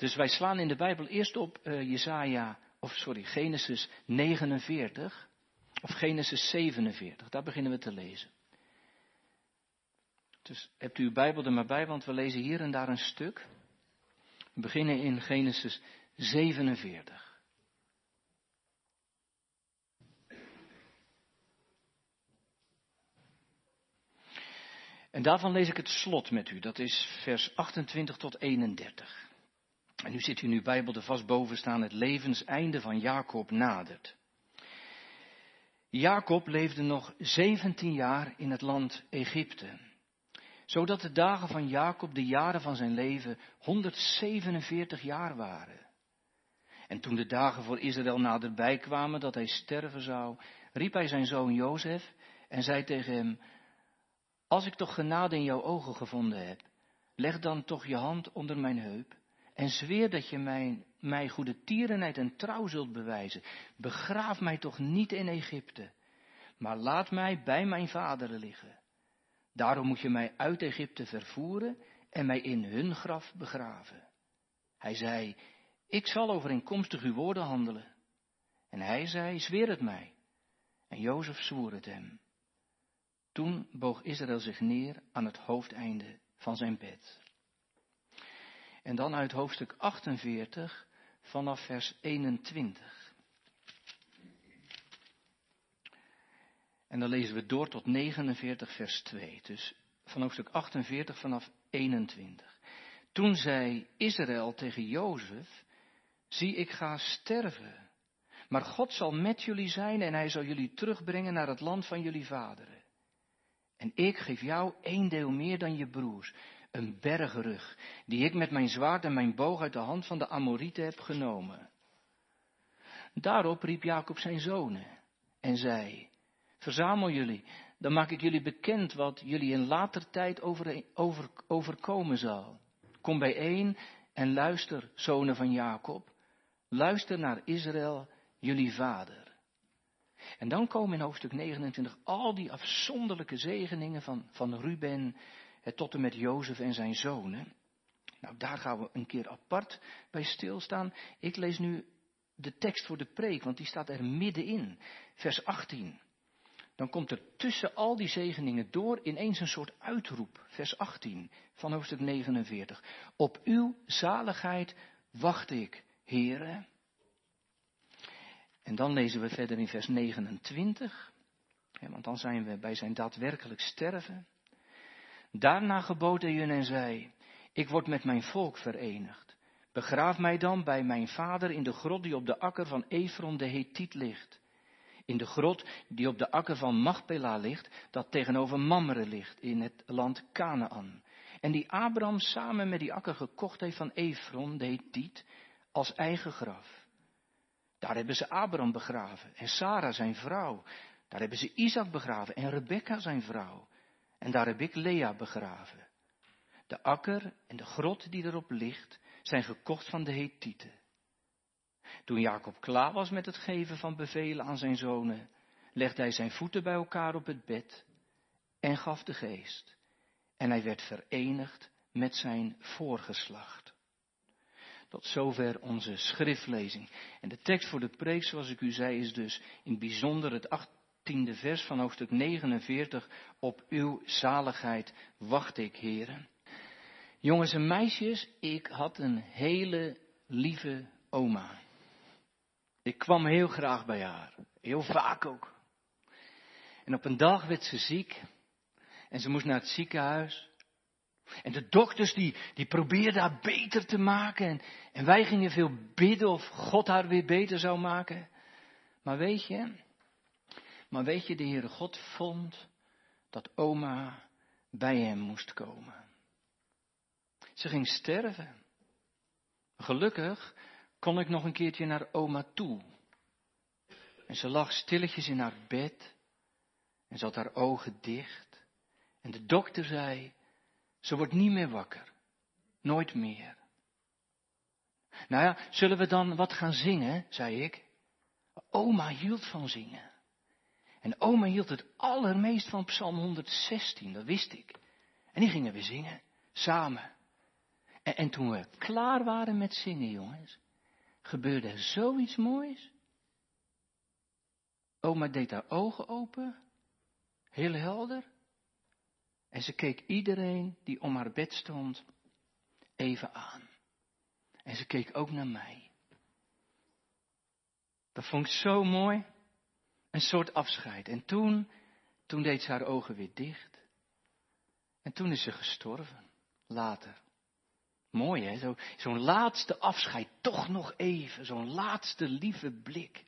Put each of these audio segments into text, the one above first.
Dus wij slaan in de Bijbel eerst op uh, Jesaja, of sorry, Genesis 49, of Genesis 47. Daar beginnen we te lezen. Dus hebt u uw Bijbel er maar bij, want we lezen hier en daar een stuk. We beginnen in Genesis 47. En daarvan lees ik het slot met u. Dat is vers 28 tot 31. En nu zit u nu Bijbel er vast boven staan. Het levenseinde van Jacob nadert. Jacob leefde nog 17 jaar in het land Egypte. Zodat de dagen van Jacob, de jaren van zijn leven, 147 jaar waren. En toen de dagen voor Israël naderbij kwamen dat hij sterven zou, riep hij zijn zoon Jozef en zei tegen hem, als ik toch genade in jouw ogen gevonden heb, leg dan toch je hand onder mijn heup en zweer dat je mij, mij goede tierenheid en trouw zult bewijzen. Begraaf mij toch niet in Egypte, maar laat mij bij mijn vaderen liggen. Daarom moet je mij uit Egypte vervoeren en mij in hun graf begraven. Hij zei, ik zal overeenkomstig uw woorden handelen. En hij zei, zweer het mij. En Jozef zwoer het hem. Toen boog Israël zich neer aan het hoofdeinde van zijn bed. En dan uit hoofdstuk 48 vanaf vers 21. En dan lezen we door tot 49 vers 2. Dus van hoofdstuk 48 vanaf 21. Toen zei Israël tegen Jozef, zie ik ga sterven. Maar God zal met jullie zijn en hij zal jullie terugbrengen naar het land van jullie vaderen. En ik geef jou één deel meer dan je broers. Een bergrug, die ik met mijn zwaard en mijn boog uit de hand van de Amorieten heb genomen. Daarop riep Jacob zijn zonen en zei, verzamel jullie, dan maak ik jullie bekend wat jullie in later tijd over, over, overkomen zal. Kom bijeen en luister, zonen van Jacob, luister naar Israël, jullie vader. En dan komen in hoofdstuk 29 al die afzonderlijke zegeningen van, van Ruben tot en met Jozef en zijn zonen. Nou, daar gaan we een keer apart bij stilstaan. Ik lees nu de tekst voor de preek, want die staat er middenin. Vers 18. Dan komt er tussen al die zegeningen door ineens een soort uitroep. Vers 18 van hoofdstuk 49. Op uw zaligheid wacht ik, heren. En dan lezen we verder in vers 29, want dan zijn we bij zijn daadwerkelijk sterven. Daarna gebood hij hun en zei, ik word met mijn volk verenigd. Begraaf mij dan bij mijn vader in de grot die op de akker van Efron de Hethiet ligt. In de grot die op de akker van Machpela ligt, dat tegenover Mamre ligt, in het land Canaan. En die Abraham samen met die akker gekocht heeft van Efron de Hethiet als eigen graf. Daar hebben ze Abraham begraven en Sarah zijn vrouw. Daar hebben ze Isaac begraven en Rebecca zijn vrouw. En daar heb ik Lea begraven. De akker en de grot die erop ligt zijn gekocht van de Hethieten. Toen Jacob klaar was met het geven van bevelen aan zijn zonen, legde hij zijn voeten bij elkaar op het bed en gaf de geest. En hij werd verenigd met zijn voorgeslacht. Tot zover onze schriftlezing. En de tekst voor de preek, zoals ik u zei, is dus in bijzonder het achttiende vers van hoofdstuk 49. Op uw zaligheid wacht ik, heren. Jongens en meisjes, ik had een hele lieve oma. Ik kwam heel graag bij haar. Heel vaak ook. En op een dag werd ze ziek. En ze moest naar het ziekenhuis. En de dokters die, die probeerden haar beter te maken. En, en wij gingen veel bidden of God haar weer beter zou maken. Maar weet je, maar weet je, de Heere God vond dat oma bij hem moest komen. Ze ging sterven. Gelukkig kon ik nog een keertje naar oma toe. En ze lag stilletjes in haar bed en had haar ogen dicht. En de dokter zei, ze wordt niet meer wakker. Nooit meer. Nou ja, zullen we dan wat gaan zingen, zei ik. Oma hield van zingen. En oma hield het allermeest van Psalm 116, dat wist ik. En die gingen we zingen, samen. En, en toen we klaar waren met zingen, jongens, gebeurde er zoiets moois. Oma deed haar ogen open, heel helder. En ze keek iedereen die om haar bed stond even aan. En ze keek ook naar mij. Dat vond ik zo mooi. Een soort afscheid. En toen, toen deed ze haar ogen weer dicht. En toen is ze gestorven. Later. Mooi hè, zo'n laatste afscheid, toch nog even, zo'n laatste lieve blik.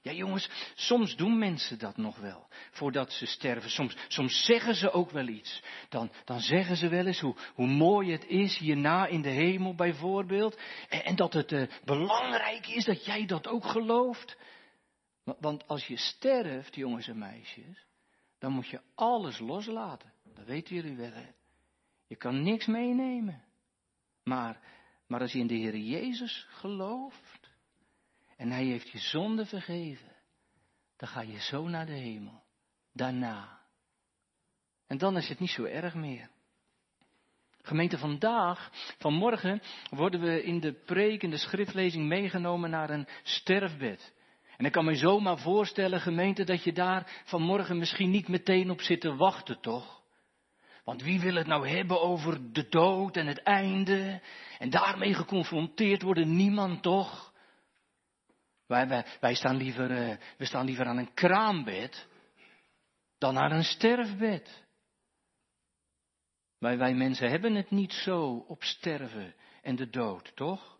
Ja jongens, soms doen mensen dat nog wel, voordat ze sterven. Soms, soms zeggen ze ook wel iets. Dan, dan zeggen ze wel eens hoe, hoe mooi het is hierna in de hemel bijvoorbeeld. En, en dat het uh, belangrijk is dat jij dat ook gelooft. Want als je sterft, jongens en meisjes, dan moet je alles loslaten. Dat weten jullie wel hè. Je kan niks meenemen. Maar, maar als je in de Heer Jezus gelooft en Hij heeft je zonde vergeven, dan ga je zo naar de hemel. Daarna. En dan is het niet zo erg meer. Gemeente vandaag, vanmorgen, worden we in de preek, in de schriftlezing meegenomen naar een sterfbed. En ik kan me zomaar voorstellen, gemeente, dat je daar vanmorgen misschien niet meteen op zit te wachten, toch? Want wie wil het nou hebben over de dood en het einde? En daarmee geconfronteerd worden, niemand toch? Wij, wij, staan liever, uh, we staan liever aan een kraambed dan aan een sterfbed. Wij, wij mensen hebben het niet zo op sterven en de dood, toch?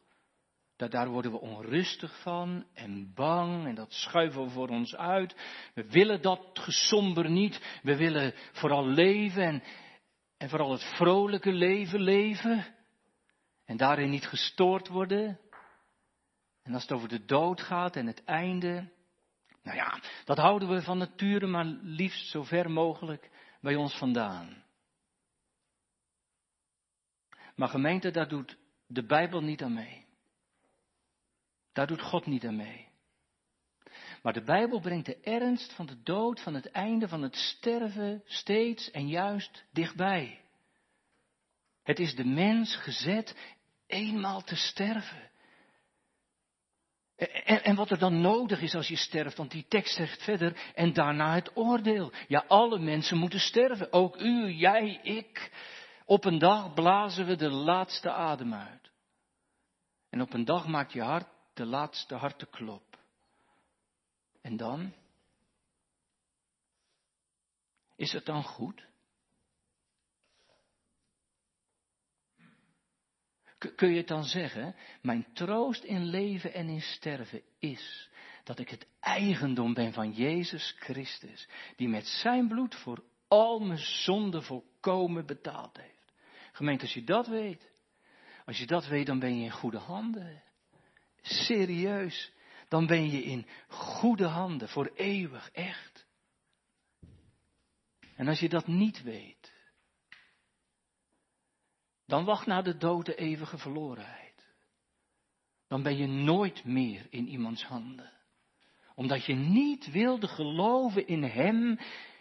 Daar, daar worden we onrustig van en bang en dat schuiven we voor ons uit. We willen dat gesomber niet. We willen vooral leven en, en vooral het vrolijke leven leven. En daarin niet gestoord worden. En als het over de dood gaat en het einde. Nou ja, dat houden we van nature maar liefst zo ver mogelijk bij ons vandaan. Maar gemeente, daar doet de Bijbel niet aan mee. Daar doet God niet aan mee. Maar de Bijbel brengt de ernst van de dood, van het einde, van het sterven steeds en juist dichtbij. Het is de mens gezet eenmaal te sterven. En, en, wat er dan nodig is als je sterft, want die tekst zegt verder, en daarna het oordeel. Ja, alle mensen moeten sterven, ook u, jij, ik. Op een dag blazen we de laatste adem uit. En op een dag maakt je hart de laatste harteklop. En dan? Is het dan goed? Kun je het dan zeggen, mijn troost in leven en in sterven is dat ik het eigendom ben van Jezus Christus, die met zijn bloed voor al mijn zonden volkomen betaald heeft. Gemeente, als je dat weet, als je dat weet, dan ben je in goede handen. Serieus, dan ben je in goede handen voor eeuwig, echt. En als je dat niet weet, dan wacht na de dood de eeuwige verlorenheid. Dan ben je nooit meer in iemands handen. Omdat je niet wilde geloven in Hem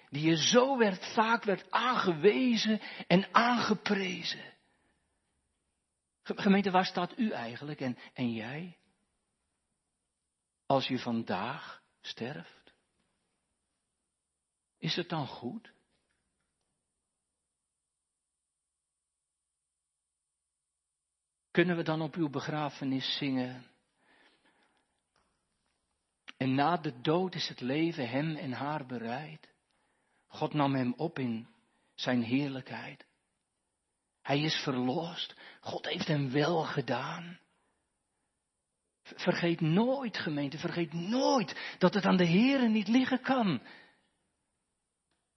die je zo werd, vaak werd aangewezen en aangeprezen. Gemeente, waar staat u eigenlijk en, en jij? Als je vandaag sterft? Is het dan goed? Kunnen we dan op uw begrafenis zingen? En na de dood is het leven hem en haar bereid. God nam hem op in zijn heerlijkheid. Hij is verlost. God heeft hem wel gedaan. Vergeet nooit, gemeente, vergeet nooit dat het aan de Here niet liggen kan.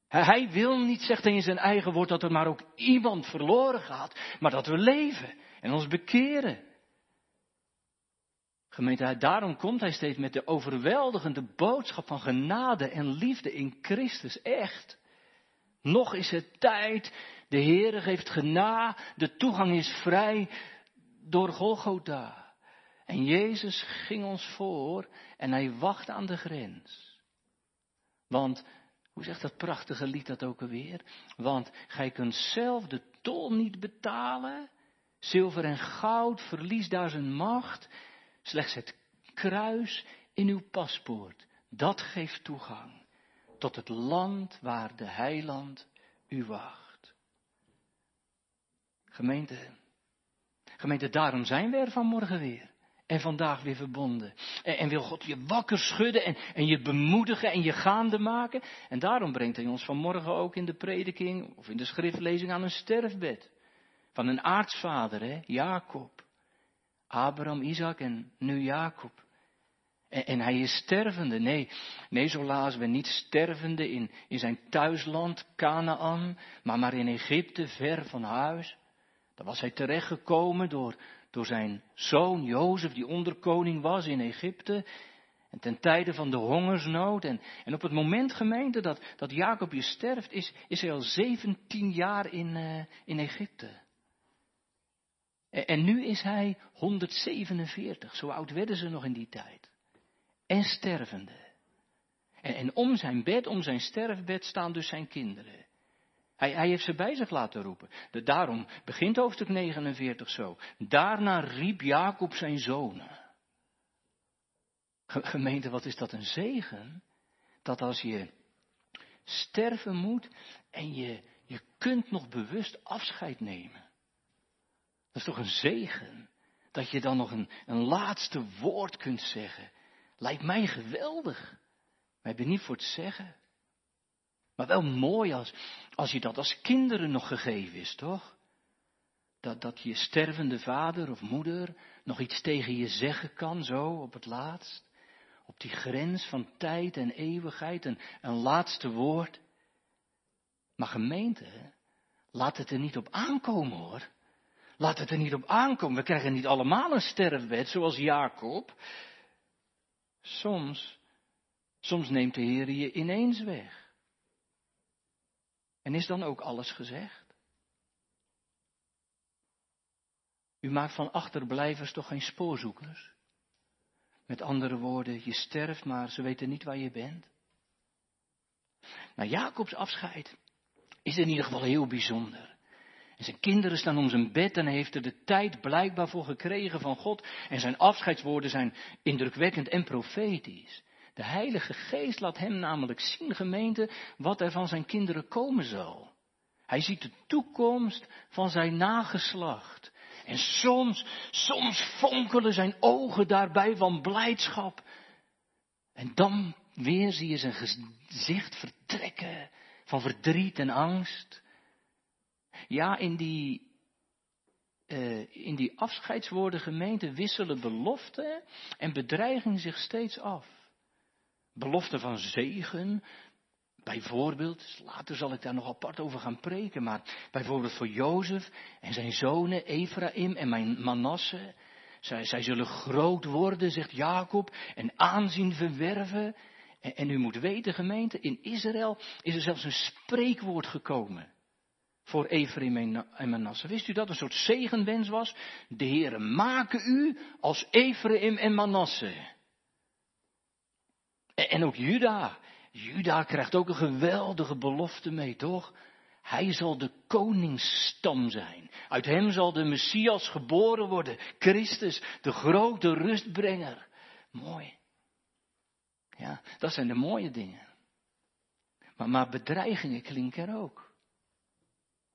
Hij wil niet, zegt hij in zijn eigen woord, dat er maar ook iemand verloren gaat, maar dat we leven en ons bekeren. Gemeente, daarom komt hij steeds met de overweldigende boodschap van genade en liefde in Christus. Echt. Nog is het tijd. De Heere geeft gena. De toegang is vrij door Golgotha. En Jezus ging ons voor en hij wacht aan de grens. Want, hoe zegt dat prachtige lied dat ook alweer? Want gij kunt zelf de tol niet betalen Zilver en goud verliest daar zijn macht. Slechts het kruis in uw paspoort, dat geeft toegang tot het land waar de heiland u wacht. Gemeente, gemeente, daarom zijn we er vanmorgen weer. En vandaag weer verbonden. En, en wil God je wakker schudden en, en je bemoedigen en je gaande maken. En daarom brengt hij ons vanmorgen ook in de prediking of in de schriftlezing aan een sterfbed. Van een aartsvader, hè, Jacob. Abraham, Isaac en nu Jacob. En, hij is stervende. Nee, nee, zo lazen we niet stervende in, in zijn thuisland, Canaan, maar maar in Egypte, ver van huis. Daar was hij terechtgekomen door, door zijn zoon Jozef, die onderkoning was in Egypte. En ten tijde van de hongersnood. En, en op het moment, gemeente, dat, dat Jacob je sterft, is, hij al 17 jaar in, uh, in Egypte. En, en nu is hij 147, zo oud werden ze nog in die tijd. En stervende. En, en om zijn bed, om zijn sterfbed staan dus zijn kinderen. Hij, hij, heeft ze bij zich laten roepen. Daarom begint hoofdstuk 49 zo. Daarna riep Jacob zijn zonen. Gemeente, wat is dat een zegen? Dat als je sterven moet en je, je kunt nog bewust afscheid nemen. Dat is toch een zegen? Dat je dan nog een, een laatste woord kunt zeggen. Lijkt mij geweldig. Maar ik ben niet voor het zeggen. Maar wel mooi als, als je dat als kinderen nog gegeven is, toch? Dat, dat je stervende vader of moeder nog iets tegen je zeggen kan, zo op het laatst. Op die grens van tijd en eeuwigheid, een, een laatste woord. Maar gemeente, laat het er niet op aankomen hoor. Laat het er niet op aankomen. We krijgen niet allemaal een sterfbed zoals Jacob. Soms, soms neemt de Heer je ineens weg. En is dan ook alles gezegd? U maakt van achterblijvers toch geen spoorzoekers? Met andere woorden, je sterft, maar ze weten niet waar je bent. Nou, Jacobs afscheid is in ieder geval heel bijzonder. En zijn kinderen staan om zijn bed en hij heeft er de tijd blijkbaar voor gekregen van God. En zijn afscheidswoorden zijn indrukwekkend en profetisch. De Heilige Geest laat hem namelijk zien, gemeente, wat er van zijn kinderen komen zal. Hij ziet de toekomst van zijn nageslacht. En soms, soms fonkelen zijn ogen daarbij van blijdschap. En dan weer zie je zijn gezicht vertrekken van verdriet en angst. Ja, in die, uh, in die afscheidswoorden gemeente wisselen belofte en bedreiging zich steeds af belofte van zegen. Bijvoorbeeld, later zal ik daar nog apart over gaan preken, maar bijvoorbeeld voor Jozef en zijn zonen Ephraim en Manasse. Zij, zij zullen groot worden, zegt Jacob, en aanzien verwerven. En, u moet weten, gemeente, in Israël is er zelfs een spreekwoord gekomen voor Ephraim en Manasse. Wist u dat een soort zegenwens was? De Heere maken u als Ephraim en Manasse. En ook Juda. Juda krijgt ook een geweldige belofte mee, toch? Hij zal de koningsstam zijn. Uit hem zal de Messias geboren worden. Christus, de grote rustbrenger. Mooi. Ja, dat zijn de mooie dingen. Maar, maar bedreigingen klinken er ook.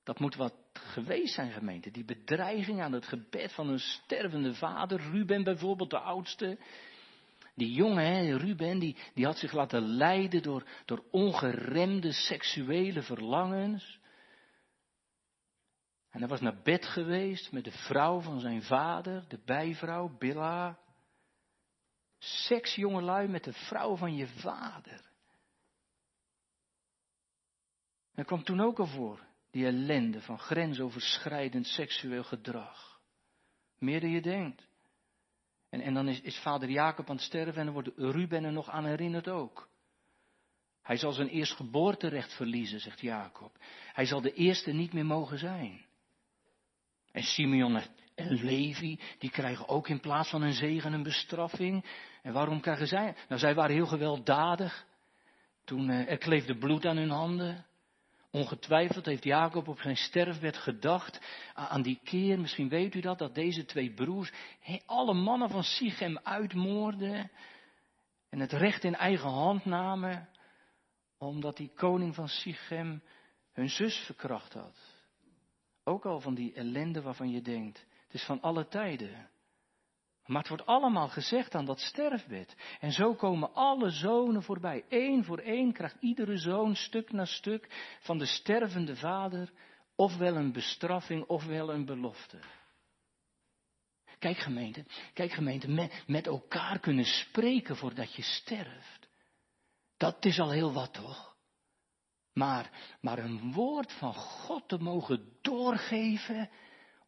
Dat moet wat geweest zijn, gemeente. Die bedreiging aan het gebed van een stervende vader. Ruben bijvoorbeeld, de oudste. Die jongen, Ruben, die, had zich laten leiden door, door ongeremde seksuele verlangens. En hij was naar bed geweest met de vrouw van zijn vader, de bijvrouw, Billa. Seks, jongelui, met de vrouw van je vader. En kwam toen ook al voor, die ellende van grensoverschrijdend seksueel gedrag. Meer dan je denkt. En, en dan is, is vader Jacob aan het sterven en dan wordt Ruben er nog aan herinnerd ook. Hij zal zijn eerstgeboorterecht verliezen, zegt Jacob. Hij zal de eerste niet meer mogen zijn. En Simeon en Levi, die krijgen ook in plaats van een zegen een bestraffing. En waarom krijgen zij? Nou, zij waren heel gewelddadig. Toen uh, er kleefde bloed aan hun handen. Ongetwijfeld heeft Jacob op zijn sterfbed gedacht aan die keer, misschien weet u dat, dat deze twee broers alle mannen van Sichem uitmoorden en het recht in eigen hand namen, omdat die koning van Sichem hun zus verkracht had. Ook al van die ellende waarvan je denkt, het is van alle tijden. Maar het wordt allemaal gezegd aan dat sterfbed. En zo komen alle zonen voorbij. Eén voor één krijgt iedere zoon stuk na stuk van de stervende vader ofwel een bestraffing ofwel een belofte. Kijk gemeente, kijk gemeente, met, met elkaar kunnen spreken voordat je sterft. Dat is al heel wat toch? Maar, maar een woord van God te mogen doorgeven,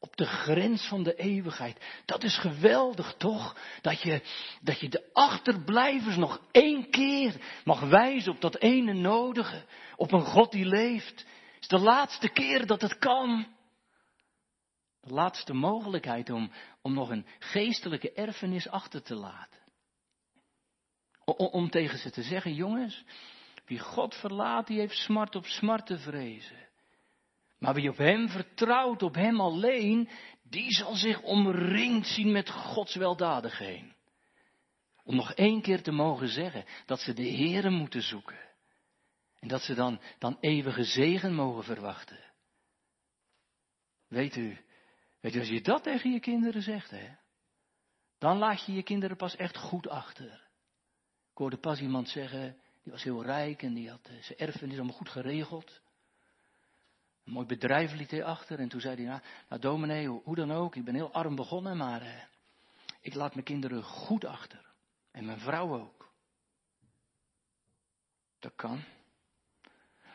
op de grens van de eeuwigheid. Dat is geweldig toch? Dat je, dat je de achterblijvers nog één keer mag wijzen op dat ene nodige. Op een God die leeft. Het is de laatste keer dat het kan. De laatste mogelijkheid om, om nog een geestelijke erfenis achter te laten. Om, om tegen ze te zeggen, jongens, wie God verlaat, die heeft smart op smart te vrezen. Maar wie op Hem vertrouwt, op Hem alleen, die zal zich omringd zien met Gods weldadigheid. Om nog één keer te mogen zeggen dat ze de Heere moeten zoeken. En dat ze dan, dan eeuwige zegen mogen verwachten. Weet u, weet u, als je dat tegen je kinderen zegt, hè, dan laat je je kinderen pas echt goed achter. Ik hoorde pas iemand zeggen, die was heel rijk en die had eh, zijn erfenis allemaal goed geregeld. Een mooi bedrijf liet hij achter en toen zei hij, nou, nou dominee, hoe dan ook, ik ben heel arm begonnen, maar eh, ik laat mijn kinderen goed achter. En mijn vrouw ook. Dat kan.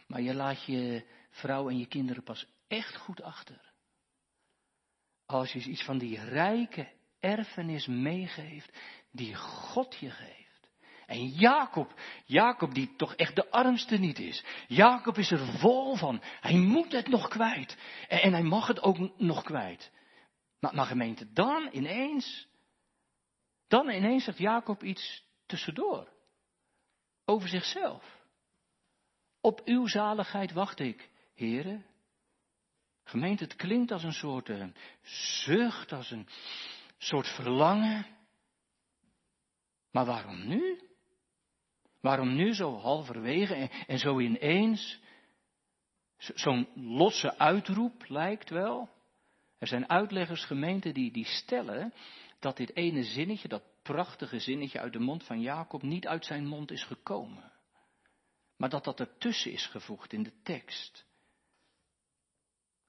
Maar je laat je vrouw en je kinderen pas echt goed achter. Als je iets van die rijke erfenis meegeeft die God je geeft. En Jacob, Jacob die toch echt de armste niet is. Jacob is er vol van. Hij moet het nog kwijt. En, hij mag het ook nog kwijt. Maar, gemeente, dan ineens, dan ineens zegt Jacob iets tussendoor. Over zichzelf. Op uw zaligheid wacht ik, heren. Gemeente, het klinkt als een soort uh, zucht, als een soort verlangen. Maar waarom nu? Waarom nu zo halverwege en, zo ineens? Zo'n losse uitroep lijkt wel. Er zijn uitleggers, gemeenten, die, die stellen dat dit ene zinnetje, dat prachtige zinnetje uit de mond van Jacob, niet uit zijn mond is gekomen. Maar dat dat ertussen is gevoegd in de tekst.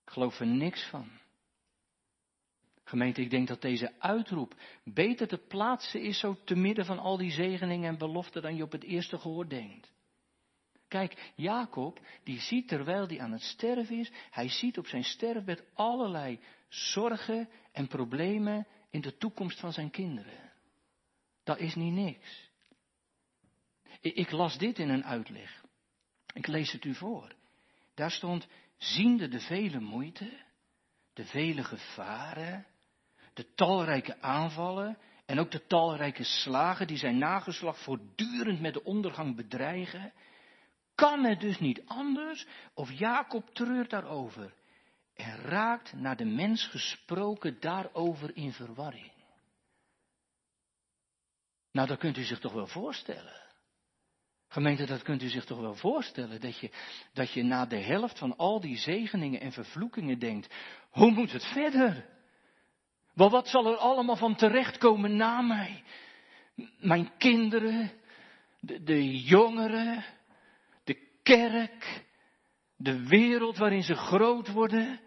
Ik geloof er niks van. Gemeente, ik denk dat deze uitroep beter te plaatsen is zo te midden van al die zegeningen en beloften dan je op het eerste gehoor denkt. Kijk, Jacob, die ziet terwijl hij aan het sterven is, hij ziet op zijn sterfbed allerlei zorgen en problemen in de toekomst van zijn kinderen. Dat is niet niks. Ik las dit in een uitleg. Ik lees het u voor. Daar stond, ziende de vele moeite, de vele gevaren, de talrijke aanvallen en ook de talrijke slagen die zijn nageslag voortdurend met de ondergang bedreigen, kan het dus niet anders of Jacob treurt daarover en raakt naar de mens gesproken daarover in verwarring. Nou, dat kunt u zich toch wel voorstellen. Gemeente, dat kunt u zich toch wel voorstellen, dat je, dat je na de helft van al die zegeningen en vervloekingen denkt, hoe moet het verder? Maar wat zal er allemaal van terechtkomen na mij? Mijn kinderen, de, de jongeren, de kerk, de wereld waarin ze groot worden.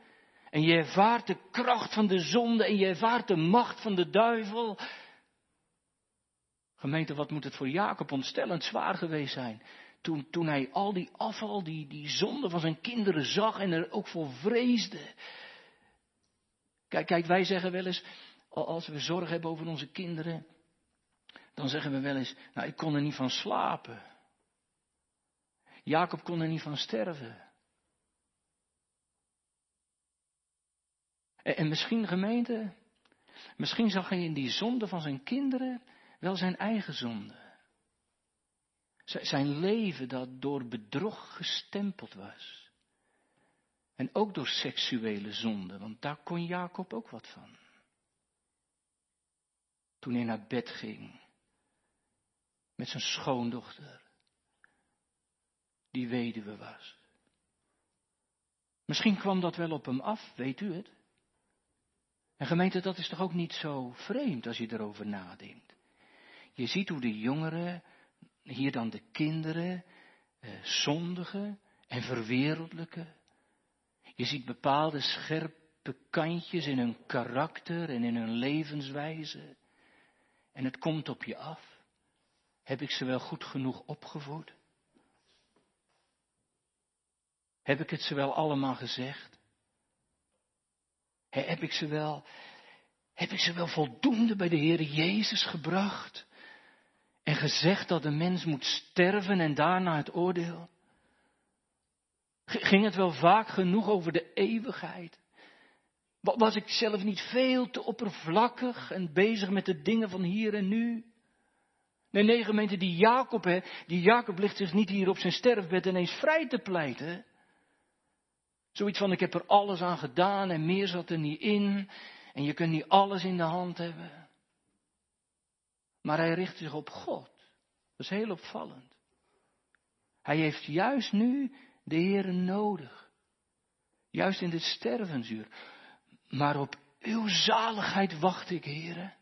En je ervaart de kracht van de zonde en je ervaart de macht van de duivel. Gemeente, wat moet het voor Jacob ontstellend zwaar geweest zijn. Toen, toen hij al die afval, die, die zonde van zijn kinderen zag en er ook voor vreesde. Kijk, kijk, wij zeggen wel eens, als we zorg hebben over onze kinderen, dan zeggen we wel eens, nou ik kon er niet van slapen. Jacob kon er niet van sterven. En, en misschien gemeente, misschien zag hij in die zonde van zijn kinderen wel zijn eigen zonde. Zijn leven dat door bedrog gestempeld was. En ook door seksuele zonde, want daar kon Jacob ook wat van. Toen hij naar bed ging met zijn schoondochter, die weduwe was. Misschien kwam dat wel op hem af, weet u het? En gemeente, dat is toch ook niet zo vreemd als je erover nadenkt. Je ziet hoe de jongeren, hier dan de kinderen, eh, zondigen en verwereldlijken. Je ziet bepaalde scherpe kantjes in hun karakter en in hun levenswijze. En het komt op je af. Heb ik ze wel goed genoeg opgevoed? Heb ik het ze wel allemaal gezegd? Heb ik ze wel, heb ik ze wel voldoende bij de Heer Jezus gebracht? En gezegd dat de mens moet sterven en daarna het oordeel? Ging het wel vaak genoeg over de eeuwigheid? Was ik zelf niet veel te oppervlakkig en bezig met de dingen van hier en nu? Nee, nee, gemeente, die Jacob, hè, die Jacob ligt zich niet hier op zijn sterfbed ineens vrij te pleiten. Zoiets van, ik heb er alles aan gedaan en meer zat er niet in. En je kunt niet alles in de hand hebben. Maar hij richt zich op God. Dat is heel opvallend. Hij heeft juist nu de Heer nodig. Juist in dit stervensuur. Maar op uw zaligheid wacht ik, heren.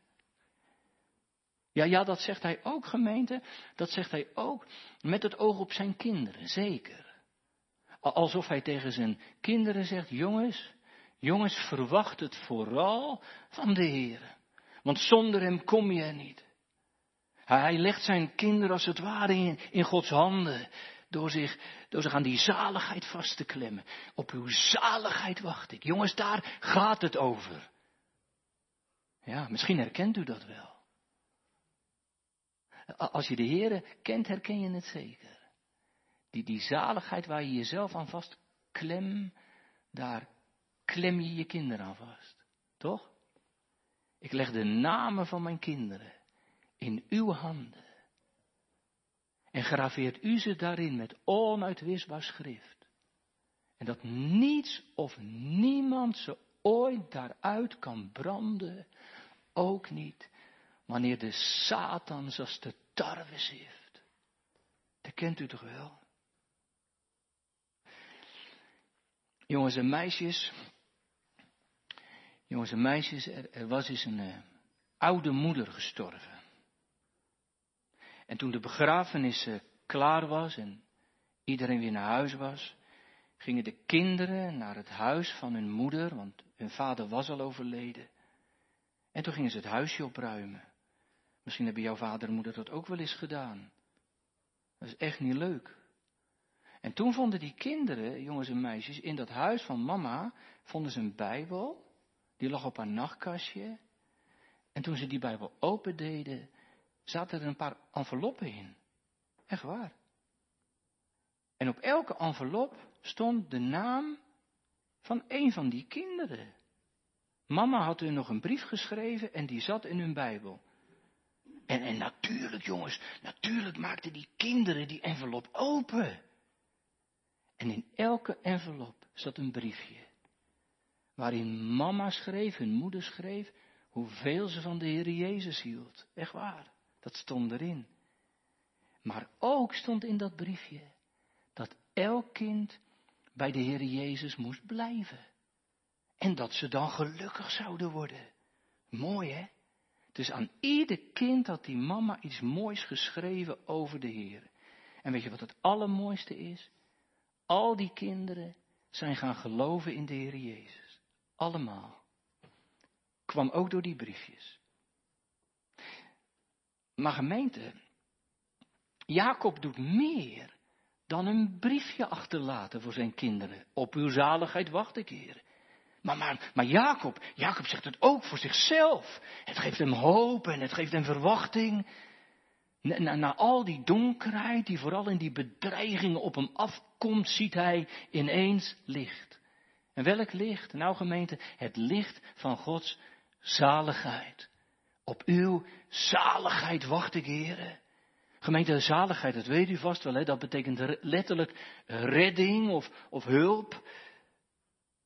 Ja, ja, dat zegt hij ook, gemeente. Dat zegt hij ook met het oog op zijn kinderen, zeker. Alsof hij tegen zijn kinderen zegt, jongens, jongens, verwacht het vooral van de Heer. Want zonder hem kom je er niet. Hij legt zijn kinderen als het ware in Gods handen. Door zich, door zich aan die zaligheid vast te klemmen. Op uw zaligheid wacht ik. Jongens, daar gaat het over. Ja, misschien herkent u dat wel. Als je de Heer kent, herken je het zeker. Die, die zaligheid waar je jezelf aan vast klem, daar klem je je kinderen aan vast. Toch? Ik leg de namen van mijn kinderen in uw handen. En graveert u ze daarin met onuitwisbaar schrift. En dat niets of niemand ze ooit daaruit kan branden, ook niet wanneer de Satan zoals de tarwe heeft. Dat kent u toch wel? Jongens en meisjes, jongens en meisjes, er, was eens een uh, oude moeder gestorven. En toen de begrafenis klaar was en iedereen weer naar huis was, gingen de kinderen naar het huis van hun moeder, want hun vader was al overleden. En toen gingen ze het huisje opruimen. Misschien hebben jouw vader en moeder dat ook wel eens gedaan. Dat is echt niet leuk. En toen vonden die kinderen, jongens en meisjes, in dat huis van mama, vonden ze een Bijbel. Die lag op haar nachtkastje. En toen ze die Bijbel opendeden, zaten er een paar enveloppen in. Echt waar. En op elke envelop stond de naam van een van die kinderen. Mama had hun nog een brief geschreven en die zat in hun Bijbel. En, en natuurlijk, jongens, natuurlijk maakten die kinderen die envelop open. En in elke envelop zat een briefje. Waarin mama schreef, hun moeder schreef, hoeveel ze van de Heer Jezus hield. Echt waar, dat stond erin. Maar ook stond in dat briefje dat elk kind bij de Heer Jezus moest blijven. En dat ze dan gelukkig zouden worden. Mooi hè? Dus aan ieder kind had die mama iets moois geschreven over de Heer. En weet je wat het allermooiste is? Al die kinderen zijn gaan geloven in de Heer Jezus. Allemaal. Kwam ook door die briefjes. Maar gemeente, Jacob doet meer dan een briefje achterlaten voor zijn kinderen. Op uw zaligheid wacht ik, Heer. Maar, maar, maar Jacob, Jacob zegt het ook voor zichzelf. Het geeft hem hoop en het geeft hem verwachting. Na, na, al die donkerheid die vooral in die bedreigingen op hem afkomt, ziet hij ineens licht. En welk licht? Nou gemeente, het licht van Gods zaligheid. Op uw zaligheid wacht ik, heren. Gemeente, zaligheid, dat weet u vast wel, hè? dat betekent letterlijk redding of, of hulp.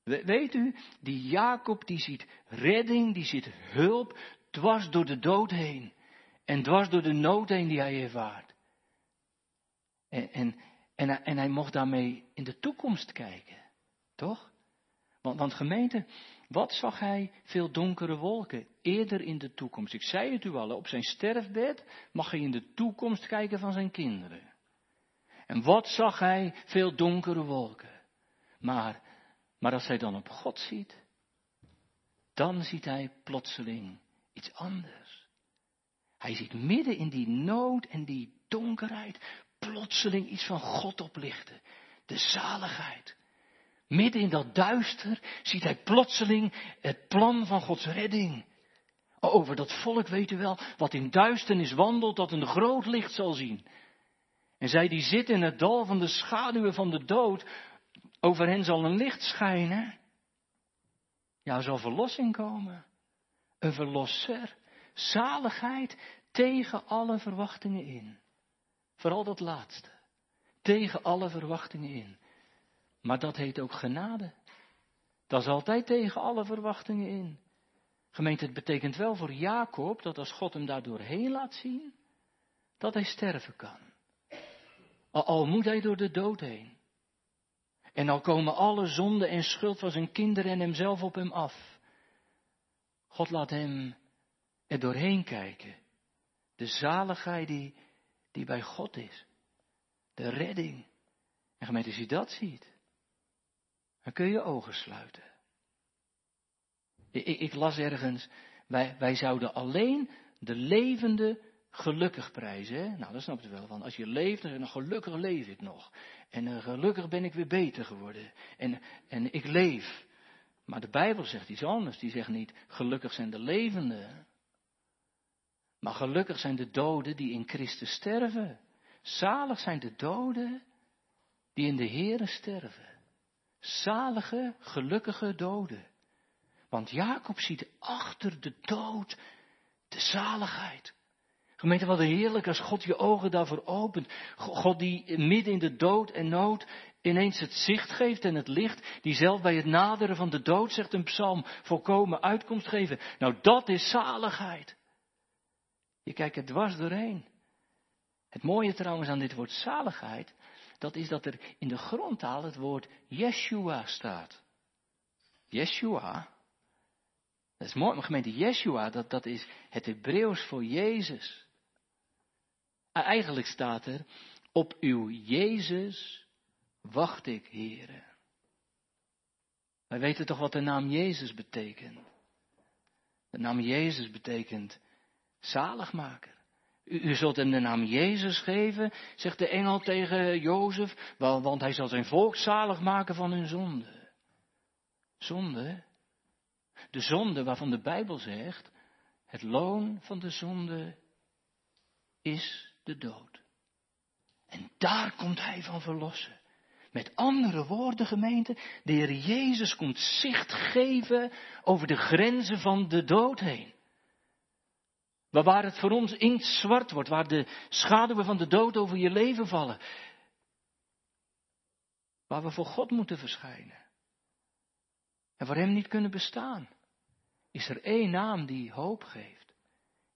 Weet u, die Jacob die ziet redding, die ziet hulp dwars door de dood heen. En dwars door de nood heen die hij ervaart. En, en, en, en hij mocht daarmee in de toekomst kijken. Toch? Want, want gemeente, wat zag hij veel donkere wolken eerder in de toekomst? Ik zei het u al, op zijn sterfbed mag hij in de toekomst kijken van zijn kinderen. En wat zag hij veel donkere wolken? Maar, maar als hij dan op God ziet, dan ziet hij plotseling iets anders. Hij ziet midden in die nood en die donkerheid plotseling iets van God oplichten. De zaligheid. Midden in dat duister ziet hij plotseling het plan van Gods redding. Over dat volk weet u wel, wat in duisternis wandelt, dat een groot licht zal zien. En zij die zitten in het dal van de schaduwen van de dood, over hen zal een licht schijnen. Ja, er zal verlossing komen. Een verlosser. Zaligheid tegen alle verwachtingen in. Vooral dat laatste. Tegen alle verwachtingen in. Maar dat heet ook genade. Dat is altijd tegen alle verwachtingen in. Gemeente, het betekent wel voor Jacob dat als God hem daar doorheen laat zien, dat hij sterven kan. Al, moet hij door de dood heen. En al komen alle zonde en schuld van zijn kinderen en hemzelf op hem af. God laat hem er doorheen kijken. De zaligheid die, die bij God is. De redding. En gemeente, als je dat ziet, dan kun je je ogen sluiten. Ik, ik, las ergens, wij, wij zouden alleen de levende gelukkig prijzen. Nou, dat snapt u wel. Van als je leeft, dan zeg je, gelukkig leef ik nog. En gelukkig ben ik weer beter geworden. En, en ik leef. Maar de Bijbel zegt iets anders. Die zegt niet, gelukkig zijn de levenden. Maar gelukkig zijn de doden die in Christus sterven. Zalig zijn de doden die in de Here sterven. Zalige, gelukkige doden. Want Jacob ziet achter de dood de zaligheid. Gemeente, wat heerlijk als God je ogen daarvoor opent. God die midden in de dood en nood ineens het zicht geeft en het licht, die zelf bij het naderen van de dood, zegt een psalm, volkomen uitkomst geven. Nou, dat is zaligheid. Je kijkt er dwars doorheen. Het mooie trouwens aan dit woord zaligheid, dat is dat er in de grondtaal het woord Yeshua staat. Yeshua. Dat is mooi, maar gemeente Yeshua, dat, dat is het Hebreeuws voor Jezus. Eigenlijk staat er, op uw Jezus wacht ik, heren. Wij weten toch wat de naam Jezus betekent. De naam Jezus betekent zaligmaker. U, u, zult hem de naam Jezus geven, zegt de engel tegen Jozef, want hij zal zijn volk zalig maken van hun zonde. Zonde? De zonde waarvan de Bijbel zegt, het loon van de zonde is de dood. En daar komt hij van verlossen. Met andere woorden, gemeente, de Heer Jezus komt zicht geven over de grenzen van de dood heen. Waar het voor ons zwart wordt, waar de schaduwen van de dood over je leven vallen. Waar we voor God moeten verschijnen. En voor Hem niet kunnen bestaan. Is er één naam die hoop geeft.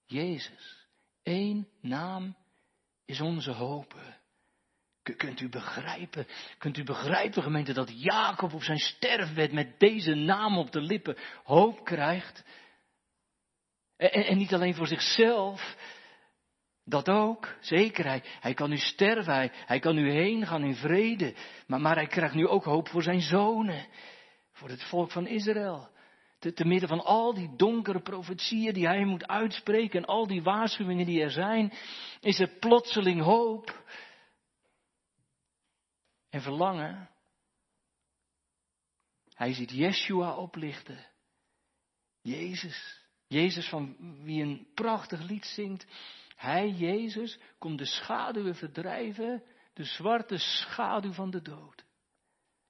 Jezus. Eén naam is onze hoop. Kunt u begrijpen, kunt u begrijpen gemeente dat Jacob op zijn sterfbed met deze naam op de lippen hoop krijgt? En, niet alleen voor zichzelf, dat ook, zeker. Hij, hij kan nu sterven, hij, hij kan nu heen gaan in vrede. Maar, maar hij krijgt nu ook hoop voor zijn zonen, voor het volk van Israël. Te, te midden van al die donkere profetieën die hij moet uitspreken en al die waarschuwingen die er zijn, is er plotseling hoop en verlangen. Hij ziet Yeshua oplichten. Jezus. Jezus van wie een prachtig lied zingt. Hij, Jezus, komt de schaduwen verdrijven, de zwarte schaduw van de dood.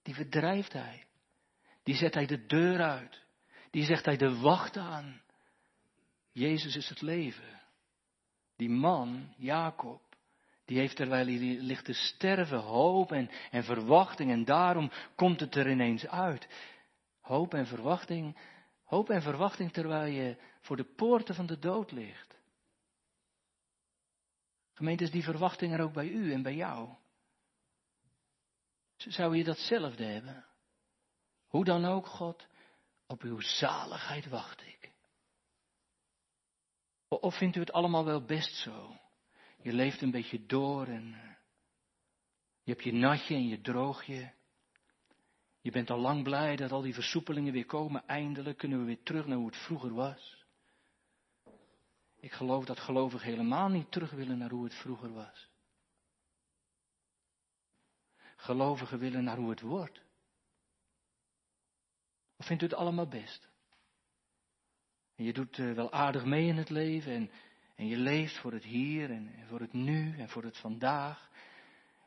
Die verdrijft hij. Die zet hij de deur uit. Die zegt hij de wacht aan. Jezus is het leven. Die man, Jacob, die heeft terwijl hij ligt te sterven hoop en, en verwachting en daarom komt het er ineens uit. Hoop en verwachting, hoop en verwachting terwijl je voor de poorten van de dood ligt. Gemeente, is die verwachting er ook bij u en bij jou? Zou je datzelfde hebben? Hoe dan ook, God, op uw zaligheid wacht ik. Of vindt u het allemaal wel best zo? Je leeft een beetje door en eh, je hebt je natje en je droogje. Je bent al lang blij dat al die versoepelingen weer komen. Eindelijk kunnen we weer terug naar hoe het vroeger was. Ik geloof dat gelovigen helemaal niet terug willen naar hoe het vroeger was. Gelovigen willen naar hoe het wordt. Vindt u het allemaal best? En je doet uh, wel aardig mee in het leven en, en je leeft voor het hier en, en voor het nu en voor het vandaag.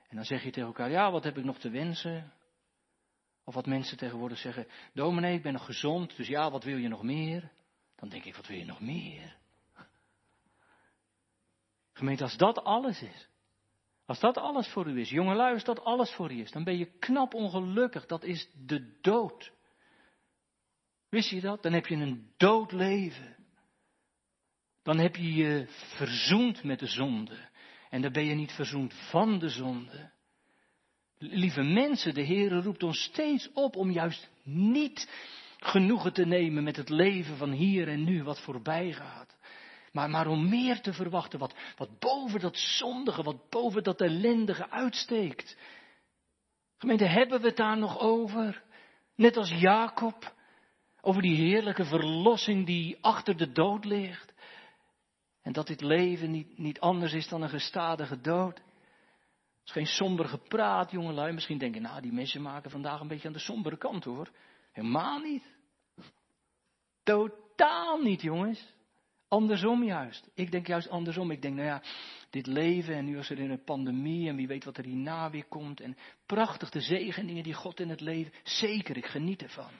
En dan zeg je tegen elkaar, ja, wat heb ik nog te wensen? Of wat mensen tegenwoordig zeggen, dominee, ik ben nog gezond, dus ja, wat wil je nog meer? Dan denk ik, wat wil je nog meer? Gemeente, als dat alles is, als dat alles voor u is, jongelui, als dat alles voor u is, dan ben je knap ongelukkig. Dat is de dood. Wist je dat? Dan heb je een dood leven. Dan heb je je verzoend met de zonde. En dan ben je niet verzoend van de zonde. Lieve mensen, de Heer roept ons steeds op om juist niet genoegen te nemen met het leven van hier en nu wat voorbij gaat. Maar, maar om meer te verwachten wat, wat boven dat zondige, wat boven dat ellendige uitsteekt. Gemeente, hebben we het daar nog over? Net als Jacob, over die heerlijke verlossing die achter de dood ligt. En dat dit leven niet, niet anders is dan een gestadige dood. Het is geen somber gepraat, jongelui. Misschien denken, nou, die mensen maken vandaag een beetje aan de sombere kant hoor. Helemaal niet. Totaal niet, jongens. Andersom juist. Ik denk juist andersom. Ik denk, nou ja, dit leven en nu is er in een pandemie en wie weet wat er hierna weer komt. En prachtig de zegeningen die God in het leven. Zeker, ik geniet ervan.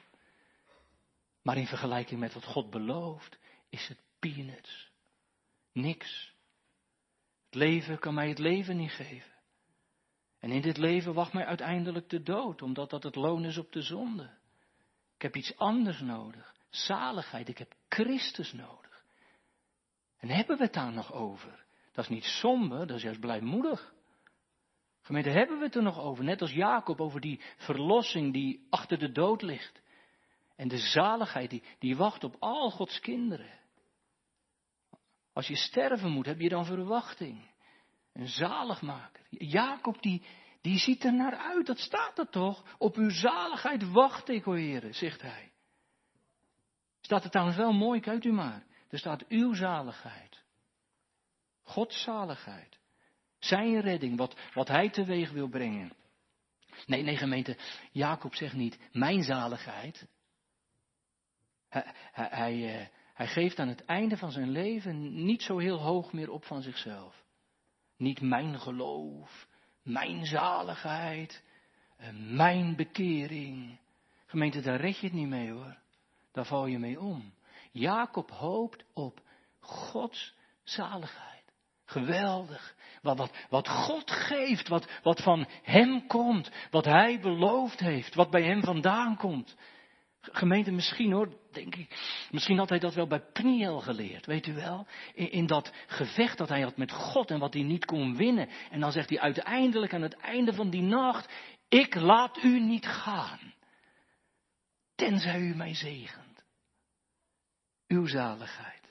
Maar in vergelijking met wat God belooft, is het peanuts. Niks. Het leven kan mij het leven niet geven. En in dit leven wacht mij uiteindelijk de dood, omdat dat het loon is op de zonde. Ik heb iets anders nodig. Zaligheid, ik heb Christus nodig. En hebben we het daar nog over? Dat is niet somber, dat is juist blijmoedig. Gemeente, hebben we het er nog over? Net als Jacob over die verlossing die achter de dood ligt. En de zaligheid die, die wacht op al Gods kinderen. Als je sterven moet, heb je dan verwachting. Een zaligmaker. Jacob die, die ziet er naar uit, dat staat er toch? Op uw zaligheid wacht ik, o heren, zegt hij. Staat er trouwens wel mooi, kijkt u maar. Er staat uw zaligheid. Gods zaligheid. Zijn redding, wat, wat hij teweeg wil brengen. Nee, nee gemeente, Jacob zegt niet mijn zaligheid. Hij, hij, eh, hij geeft aan het einde van zijn leven niet zo heel hoog meer op van zichzelf. Niet mijn geloof, mijn zaligheid, eh, mijn bekering. Gemeente, daar red je het niet mee hoor. Daar val je mee om. Jacob hoopt op Gods zaligheid. Geweldig. Wat, wat, wat God geeft, wat, wat van Hem komt, wat Hij beloofd heeft, wat bij Hem vandaan komt. Gemeente, misschien hoor, denk ik, misschien had hij dat wel bij Pniel geleerd, weet u wel? In, in, dat gevecht dat hij had met God en wat hij niet kon winnen. En dan zegt hij uiteindelijk aan het einde van die nacht, ik laat u niet gaan, tenzij u mij zegent. Uw zaligheid.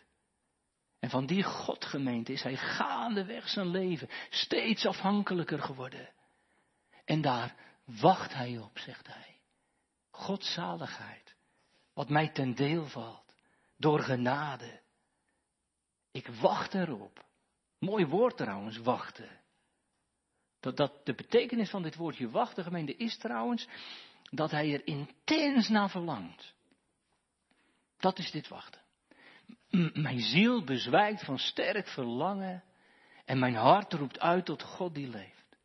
En van die Godgemeente is hij gaandeweg zijn leven steeds afhankelijker geworden. En daar wacht hij op, zegt hij. Godzaligheid, wat mij ten deel valt, door genade. Ik wacht erop. Mooi woord trouwens, wachten. Dat, dat, de betekenis van dit woordje wachten, gemeente, is trouwens dat hij er intens naar verlangt. Dat is dit wachten. mijn ziel bezwijkt van sterk verlangen en mijn hart roept uit tot God die leeft.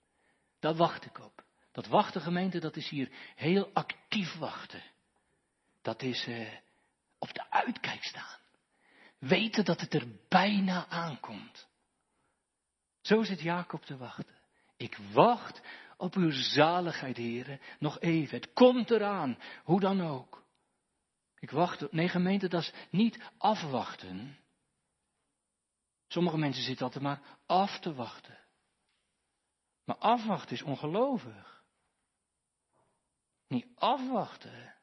Daar wacht ik op. Dat wachten gemeente, dat is hier heel actief wachten. Dat is eh, op de uitkijk staan. Weten dat het er bijna aankomt. Zo zit Jacob te wachten. Ik wacht op uw zaligheid, heren. Nog even. Het komt eraan. Hoe dan ook. Ik wacht. Nee, gemeente, dat is niet afwachten. Sommige mensen zitten altijd maar af te wachten. Maar afwachten is ongelovig. Niet afwachten.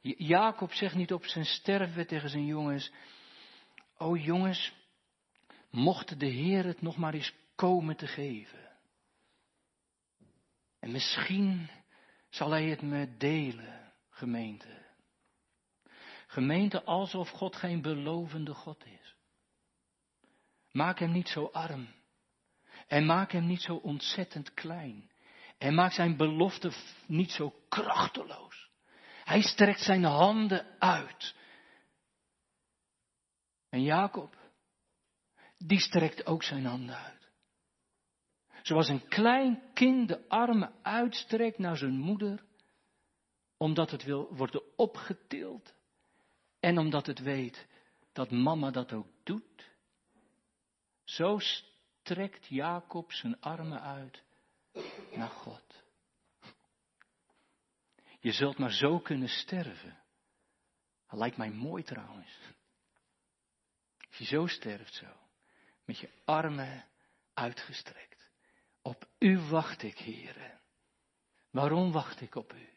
Jacob zegt niet op zijn sterfbed tegen zijn jongens: O jongens, mocht de Heer het nog maar eens komen te geven. En misschien zal Hij het me delen, gemeente. Gemeente alsof God geen belovende God is. Maak Hem niet zo arm. En maak Hem niet zo ontzettend klein. En maak Zijn belofte niet zo krachteloos. Hij strekt zijn handen uit. En Jacob, die strekt ook zijn handen uit. Zoals een klein kind de armen uitstrekt naar zijn moeder, omdat het wil worden opgetild en omdat het weet dat mama dat ook doet. Zo strekt Jacob zijn armen uit naar God. Je zult maar zo kunnen sterven. Dat lijkt mij mooi trouwens. Als je zo sterft zo, met je armen uitgestrekt. Op u wacht ik, heren. Waarom wacht ik op u?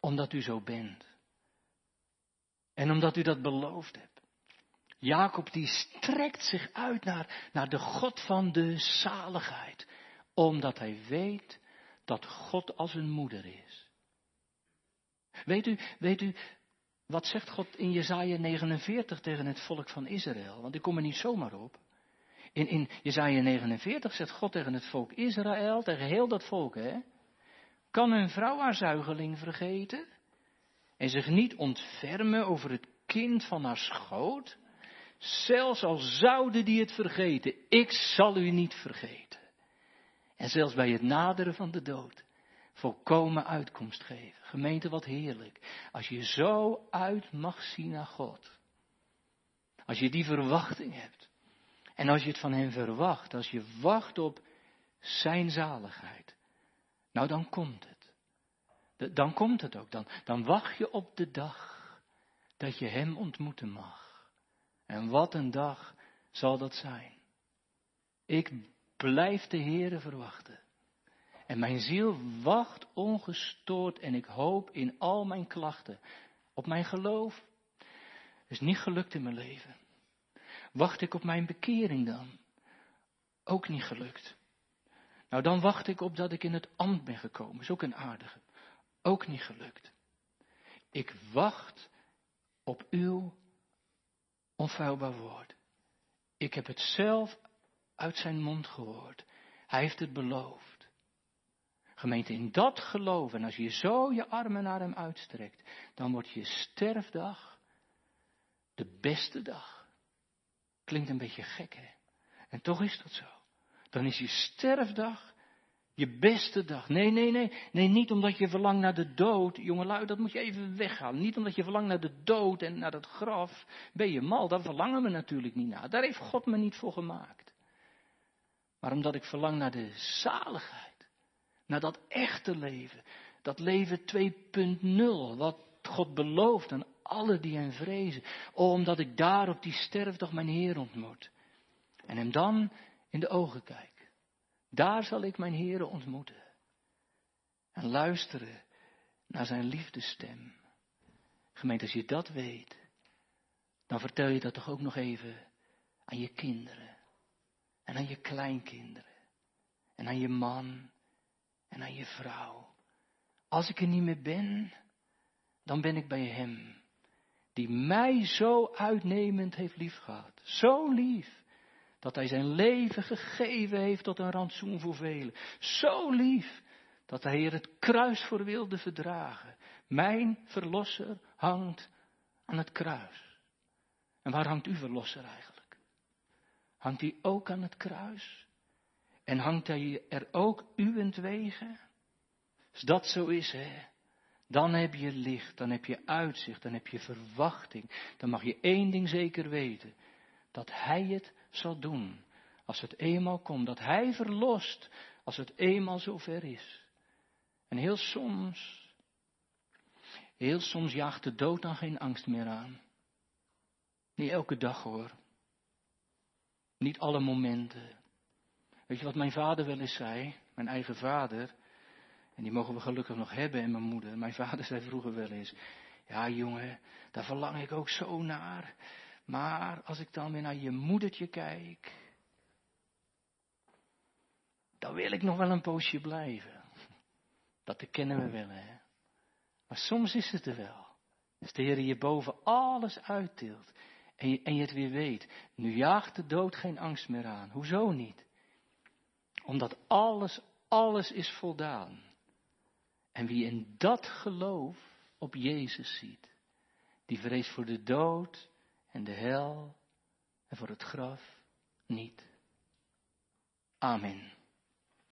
Omdat u zo bent. En omdat u dat beloofd hebt. Jacob die strekt zich uit naar, naar de God van de zaligheid. Omdat hij weet dat God als een moeder is. Weet u, weet u, wat zegt God in Jezaja 49 tegen het volk van Israël? Want ik kom er niet zomaar op. In, in Jezaja 49 zegt God tegen het volk Israël, tegen heel dat volk, hè? Kan een vrouw haar zuigeling vergeten? En zich niet ontfermen over het kind van haar schoot? Zelfs al zouden die het vergeten, ik zal u niet vergeten. En zelfs bij het naderen van de dood volkomen uitkomst geven. Gemeente, wat heerlijk. Als je zo uit mag zien naar God. Als je die verwachting hebt. En als je het van Hem verwacht, als je wacht op Zijn zaligheid. Nou, dan komt het. Dan komt het ook. Dan, dan wacht je op de dag dat je Hem ontmoeten mag. En wat een dag zal dat zijn. Ik blijf de Heere verwachten. En mijn ziel wacht ongestoord en ik hoop in al mijn klachten op mijn geloof. Is niet gelukt in mijn leven. Wacht ik op mijn bekering dan? Ook niet gelukt. Nou, dan wacht ik op dat ik in het ambt ben gekomen. Is ook een aardige. Ook niet gelukt. Ik wacht op uw onfeilbaar woord. Ik heb het zelf uit zijn mond gehoord. Hij heeft het beloofd. Gemeente, in dat geloven, en als je zo je armen naar hem uitstrekt, dan wordt je sterfdag de beste dag. Klinkt een beetje gek, hè? En toch is dat zo. Dan is je sterfdag je beste dag. Nee, nee, nee. Nee, niet omdat je verlangt naar de dood. Jongelui, dat moet je even weghalen. Niet omdat je verlangt naar de dood en naar het graf. Ben je mal, daar verlangen we natuurlijk niet naar. Daar heeft God me niet voor gemaakt. Maar omdat ik verlang naar de zaligheid naar dat echte leven. Dat leven 2.0, wat God belooft aan alle die hem vrezen. Omdat ik daar op die sterfdag mijn Heer ontmoet. En hem dan in de ogen kijk. Daar zal ik mijn Heer ontmoeten. En luisteren naar zijn liefdestem. Gemeente, als je dat weet, dan vertel je dat toch ook nog even aan je kinderen. En aan je kleinkinderen. En aan je man en aan je vrouw. Als ik er niet meer ben, dan ben ik bij Hem, die mij zo uitnemend heeft liefgehad. Zo lief, dat Hij zijn leven gegeven heeft tot een rantsoen voor velen. Zo lief, dat Hij er het kruis voor wilde verdragen. Mijn verlosser hangt aan het kruis. En waar hangt uw verlosser eigenlijk? Hangt hij ook aan het kruis? En hangt hij er ook uwentwege? Als dat zo is, hè, dan heb je licht, dan heb je uitzicht, dan heb je verwachting. Dan mag je één ding zeker weten, dat hij het zal doen. Als het eenmaal komt, dat hij verlost, als het eenmaal zover is. En heel soms Heel soms jaagt de dood dan geen angst meer aan. Niet elke dag hoor. Niet alle momenten. Weet je wat mijn vader wel eens zei? Mijn eigen vader. En die mogen we gelukkig nog hebben en mijn moeder. Mijn vader zei vroeger wel eens. Ja jongen, daar verlang ik ook zo naar. Maar als ik dan weer naar je moedertje kijk. Dan wil ik nog wel een poosje blijven. Dat kennen we wel hè. Maar soms is het er wel. Als de Heer je boven alles uittilt. En je, en je het weer weet. Nu jaagt de dood geen angst meer aan. Hoezo niet? Omdat alles, alles is voldaan. En wie in dat geloof op Jezus ziet, die vreest voor de dood en de hel en voor het graf niet. Amen.